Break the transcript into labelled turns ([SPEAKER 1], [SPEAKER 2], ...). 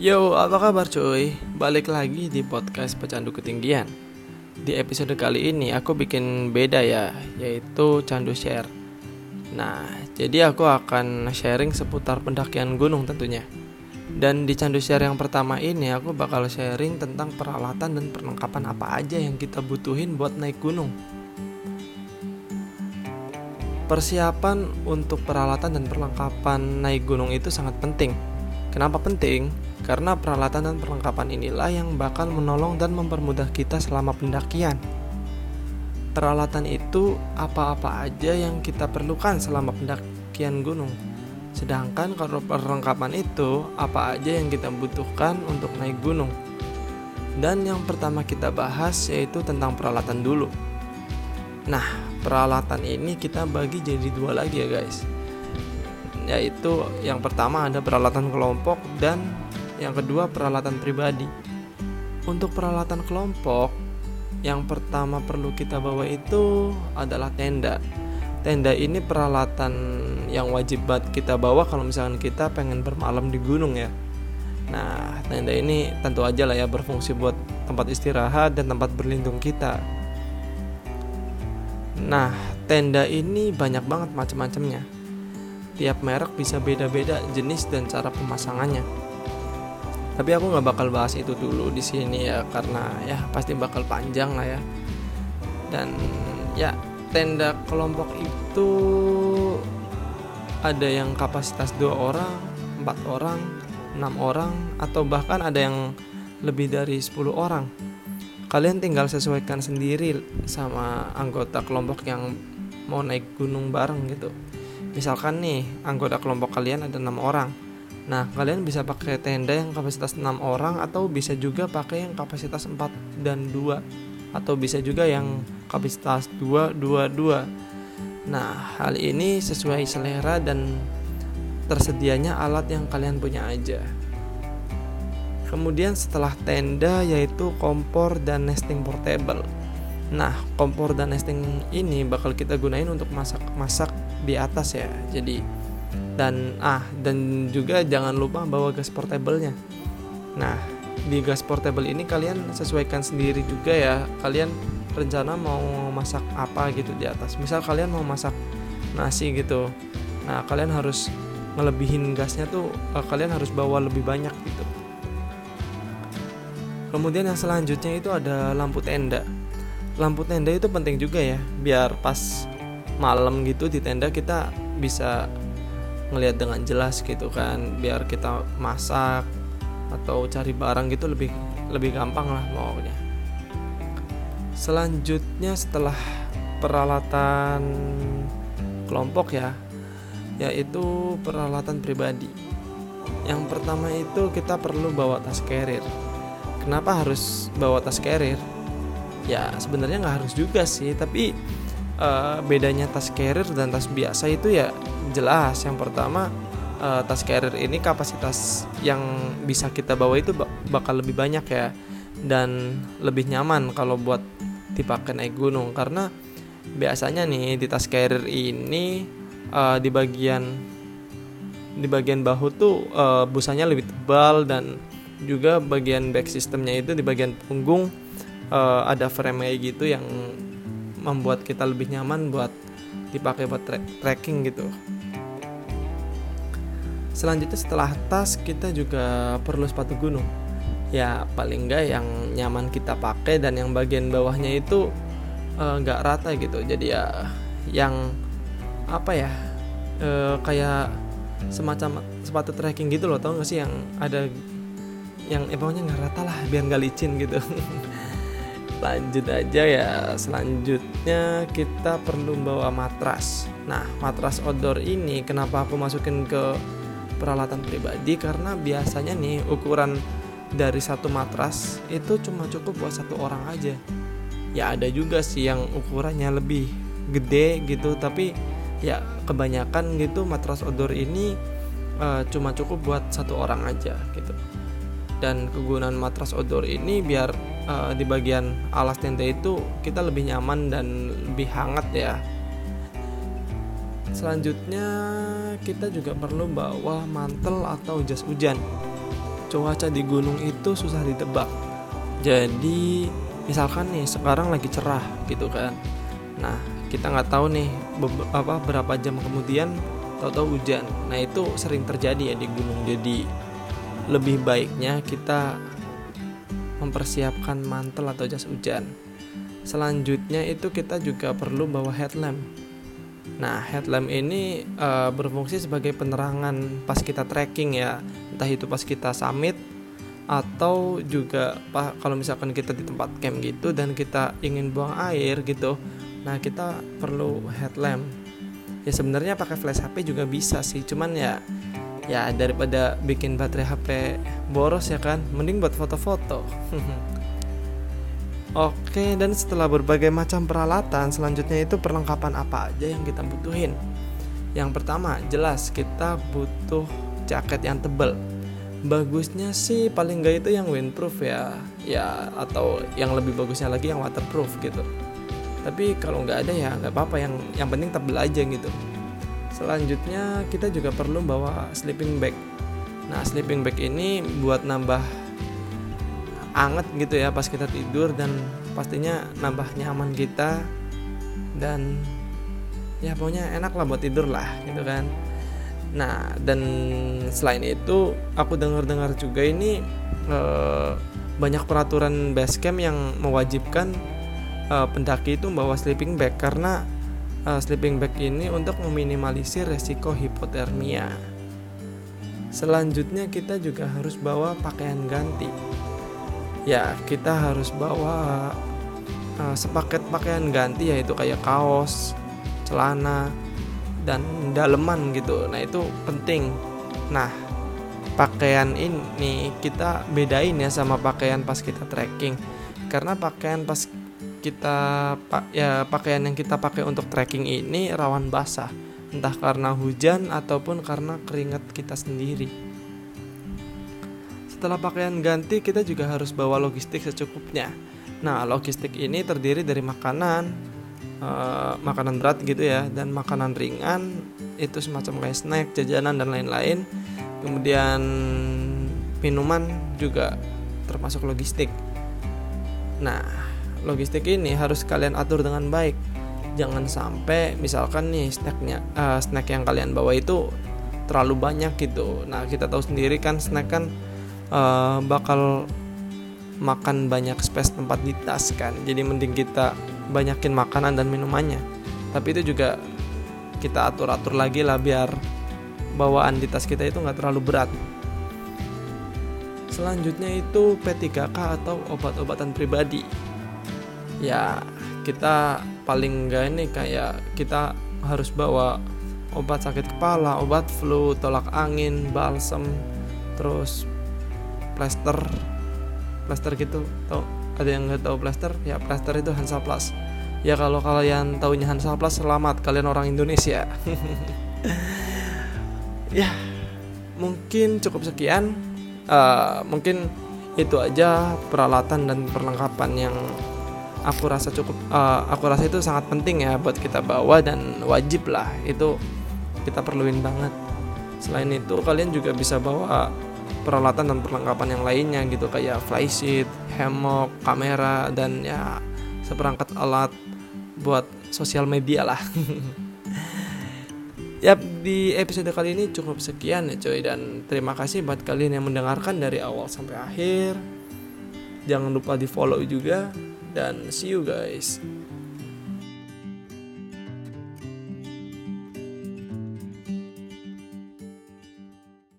[SPEAKER 1] Yo, apa kabar cuy? Balik lagi di podcast Pecandu Ketinggian. Di episode kali ini aku bikin beda ya, yaitu candu share. Nah, jadi aku akan sharing seputar pendakian gunung tentunya. Dan di candu share yang pertama ini aku bakal sharing tentang peralatan dan perlengkapan apa aja yang kita butuhin buat naik gunung. Persiapan untuk peralatan dan perlengkapan naik gunung itu sangat penting. Kenapa penting? Karena peralatan dan perlengkapan inilah yang bakal menolong dan mempermudah kita selama pendakian. Peralatan itu apa-apa aja yang kita perlukan selama pendakian gunung. Sedangkan kalau perlengkapan itu apa aja yang kita butuhkan untuk naik gunung. Dan yang pertama kita bahas yaitu tentang peralatan dulu. Nah, peralatan ini kita bagi jadi dua lagi ya guys. Yaitu yang pertama ada peralatan kelompok dan yang kedua peralatan pribadi. Untuk peralatan kelompok, yang pertama perlu kita bawa itu adalah tenda. Tenda ini peralatan yang wajib banget kita bawa kalau misalkan kita pengen bermalam di gunung ya. Nah, tenda ini tentu aja lah ya berfungsi buat tempat istirahat dan tempat berlindung kita. Nah, tenda ini banyak banget macam-macamnya. Tiap merek bisa beda-beda jenis dan cara pemasangannya tapi aku nggak bakal bahas itu dulu di sini ya karena ya pasti bakal panjang lah ya. Dan ya tenda kelompok itu ada yang kapasitas dua orang empat orang enam orang atau bahkan ada yang lebih dari 10 orang. Kalian tinggal sesuaikan sendiri sama anggota kelompok yang mau naik gunung bareng gitu. Misalkan nih anggota kelompok kalian ada enam orang Nah, kalian bisa pakai tenda yang kapasitas 6 orang atau bisa juga pakai yang kapasitas 4 dan 2 atau bisa juga yang kapasitas 2 2 2. Nah, hal ini sesuai selera dan tersedianya alat yang kalian punya aja. Kemudian setelah tenda yaitu kompor dan nesting portable. Nah, kompor dan nesting ini bakal kita gunain untuk masak-masak di atas ya. Jadi dan ah dan juga jangan lupa bawa gas portable-nya. Nah, di gas portable ini kalian sesuaikan sendiri juga ya. Kalian rencana mau masak apa gitu di atas. Misal kalian mau masak nasi gitu. Nah, kalian harus ngelebihin gasnya tuh uh, kalian harus bawa lebih banyak gitu. Kemudian yang selanjutnya itu ada lampu tenda. Lampu tenda itu penting juga ya, biar pas malam gitu di tenda kita bisa ngelihat dengan jelas gitu kan biar kita masak atau cari barang gitu lebih lebih gampang lah maunya. Selanjutnya setelah peralatan kelompok ya yaitu peralatan pribadi. Yang pertama itu kita perlu bawa tas carrier. Kenapa harus bawa tas carrier? Ya sebenarnya nggak harus juga sih tapi uh, bedanya tas carrier dan tas biasa itu ya jelas. Yang pertama uh, tas carrier ini kapasitas yang bisa kita bawa itu bakal lebih banyak ya dan lebih nyaman kalau buat dipakai naik gunung. Karena biasanya nih di tas carrier ini uh, di bagian di bagian bahu tuh uh, busanya lebih tebal dan juga bagian back sistemnya itu di bagian punggung uh, ada frame gitu yang membuat kita lebih nyaman buat dipakai buat tra trekking gitu. Selanjutnya setelah tas kita juga perlu sepatu gunung. Ya paling enggak yang nyaman kita pakai dan yang bagian bawahnya itu enggak uh, rata gitu. Jadi ya yang apa ya uh, kayak semacam sepatu trekking gitu loh tau gak sih? Yang ada yang emangnya nggak rata lah biar nggak licin gitu lanjut aja ya. Selanjutnya kita perlu bawa matras. Nah matras outdoor ini kenapa aku masukin ke peralatan pribadi? Karena biasanya nih ukuran dari satu matras itu cuma cukup buat satu orang aja. Ya ada juga sih yang ukurannya lebih gede gitu tapi ya kebanyakan gitu matras outdoor ini uh, cuma cukup buat satu orang aja gitu. Dan kegunaan matras outdoor ini biar uh, di bagian alas tenda itu kita lebih nyaman dan lebih hangat ya selanjutnya kita juga perlu bawa mantel atau jas hujan cuaca di gunung itu susah ditebak. Jadi misalkan nih sekarang lagi cerah gitu kan. Nah kita nggak tahu nih apa berapa jam kemudian tahu-tahu hujan. Nah itu sering terjadi ya di gunung. Jadi lebih baiknya kita mempersiapkan mantel atau jas hujan. Selanjutnya itu kita juga perlu bawa headlamp. Nah, headlamp ini uh, berfungsi sebagai penerangan pas kita trekking ya, entah itu pas kita summit atau juga pak kalau misalkan kita di tempat camp gitu dan kita ingin buang air gitu. Nah, kita perlu headlamp. Ya sebenarnya pakai flash HP juga bisa sih, cuman ya ya daripada bikin baterai HP boros ya kan, mending buat foto-foto. Oke, dan setelah berbagai macam peralatan, selanjutnya itu perlengkapan apa aja yang kita butuhin. Yang pertama, jelas kita butuh jaket yang tebal. Bagusnya sih paling gak itu yang windproof ya, ya atau yang lebih bagusnya lagi yang waterproof gitu. Tapi kalau nggak ada ya nggak apa-apa, yang yang penting tebel aja gitu. Selanjutnya kita juga perlu bawa sleeping bag. Nah, sleeping bag ini buat nambah anget gitu ya pas kita tidur dan pastinya nambah nyaman kita dan ya pokoknya enak lah buat tidur lah gitu kan nah dan selain itu aku dengar-dengar juga ini eh, banyak peraturan basecamp yang mewajibkan eh, pendaki itu membawa sleeping bag karena eh, sleeping bag ini untuk meminimalisir resiko hipotermia selanjutnya kita juga harus bawa pakaian ganti ya kita harus bawa uh, sepaket pakaian ganti yaitu kayak kaos, celana dan daleman gitu. Nah, itu penting. Nah, pakaian ini kita bedain ya sama pakaian pas kita trekking. Karena pakaian pas kita ya pakaian yang kita pakai untuk trekking ini rawan basah, entah karena hujan ataupun karena keringat kita sendiri setelah pakaian ganti kita juga harus bawa logistik secukupnya. Nah, logistik ini terdiri dari makanan, uh, makanan berat gitu ya, dan makanan ringan itu semacam kayak snack, jajanan dan lain-lain. Kemudian minuman juga termasuk logistik. Nah, logistik ini harus kalian atur dengan baik. Jangan sampai misalkan nih snacknya, uh, snack yang kalian bawa itu terlalu banyak gitu. Nah, kita tahu sendiri kan snack kan uh, bakal makan banyak space tempat di tas kan jadi mending kita banyakin makanan dan minumannya tapi itu juga kita atur-atur lagi lah biar bawaan di tas kita itu nggak terlalu berat selanjutnya itu P3K atau obat-obatan pribadi ya kita paling enggak ini kayak kita harus bawa obat sakit kepala, obat flu, tolak angin, balsam, terus plaster plaster gitu. Tau ada yang nggak tahu plaster ya plaster itu Hansa Plus. Ya kalau kalian tahunya Hansa Plus selamat kalian orang Indonesia. Ya mungkin cukup sekian. Uh, mungkin itu aja peralatan dan perlengkapan yang aku rasa cukup uh, aku rasa itu sangat penting ya buat kita bawa dan wajib lah itu kita perluin banget selain itu kalian juga bisa bawa peralatan dan perlengkapan yang lainnya gitu kayak flysheet, hammock, kamera dan ya seperangkat alat buat sosial media lah. Yap, di episode kali ini cukup sekian ya coy dan terima kasih buat kalian yang mendengarkan dari awal sampai akhir. Jangan lupa di follow juga dan see you guys.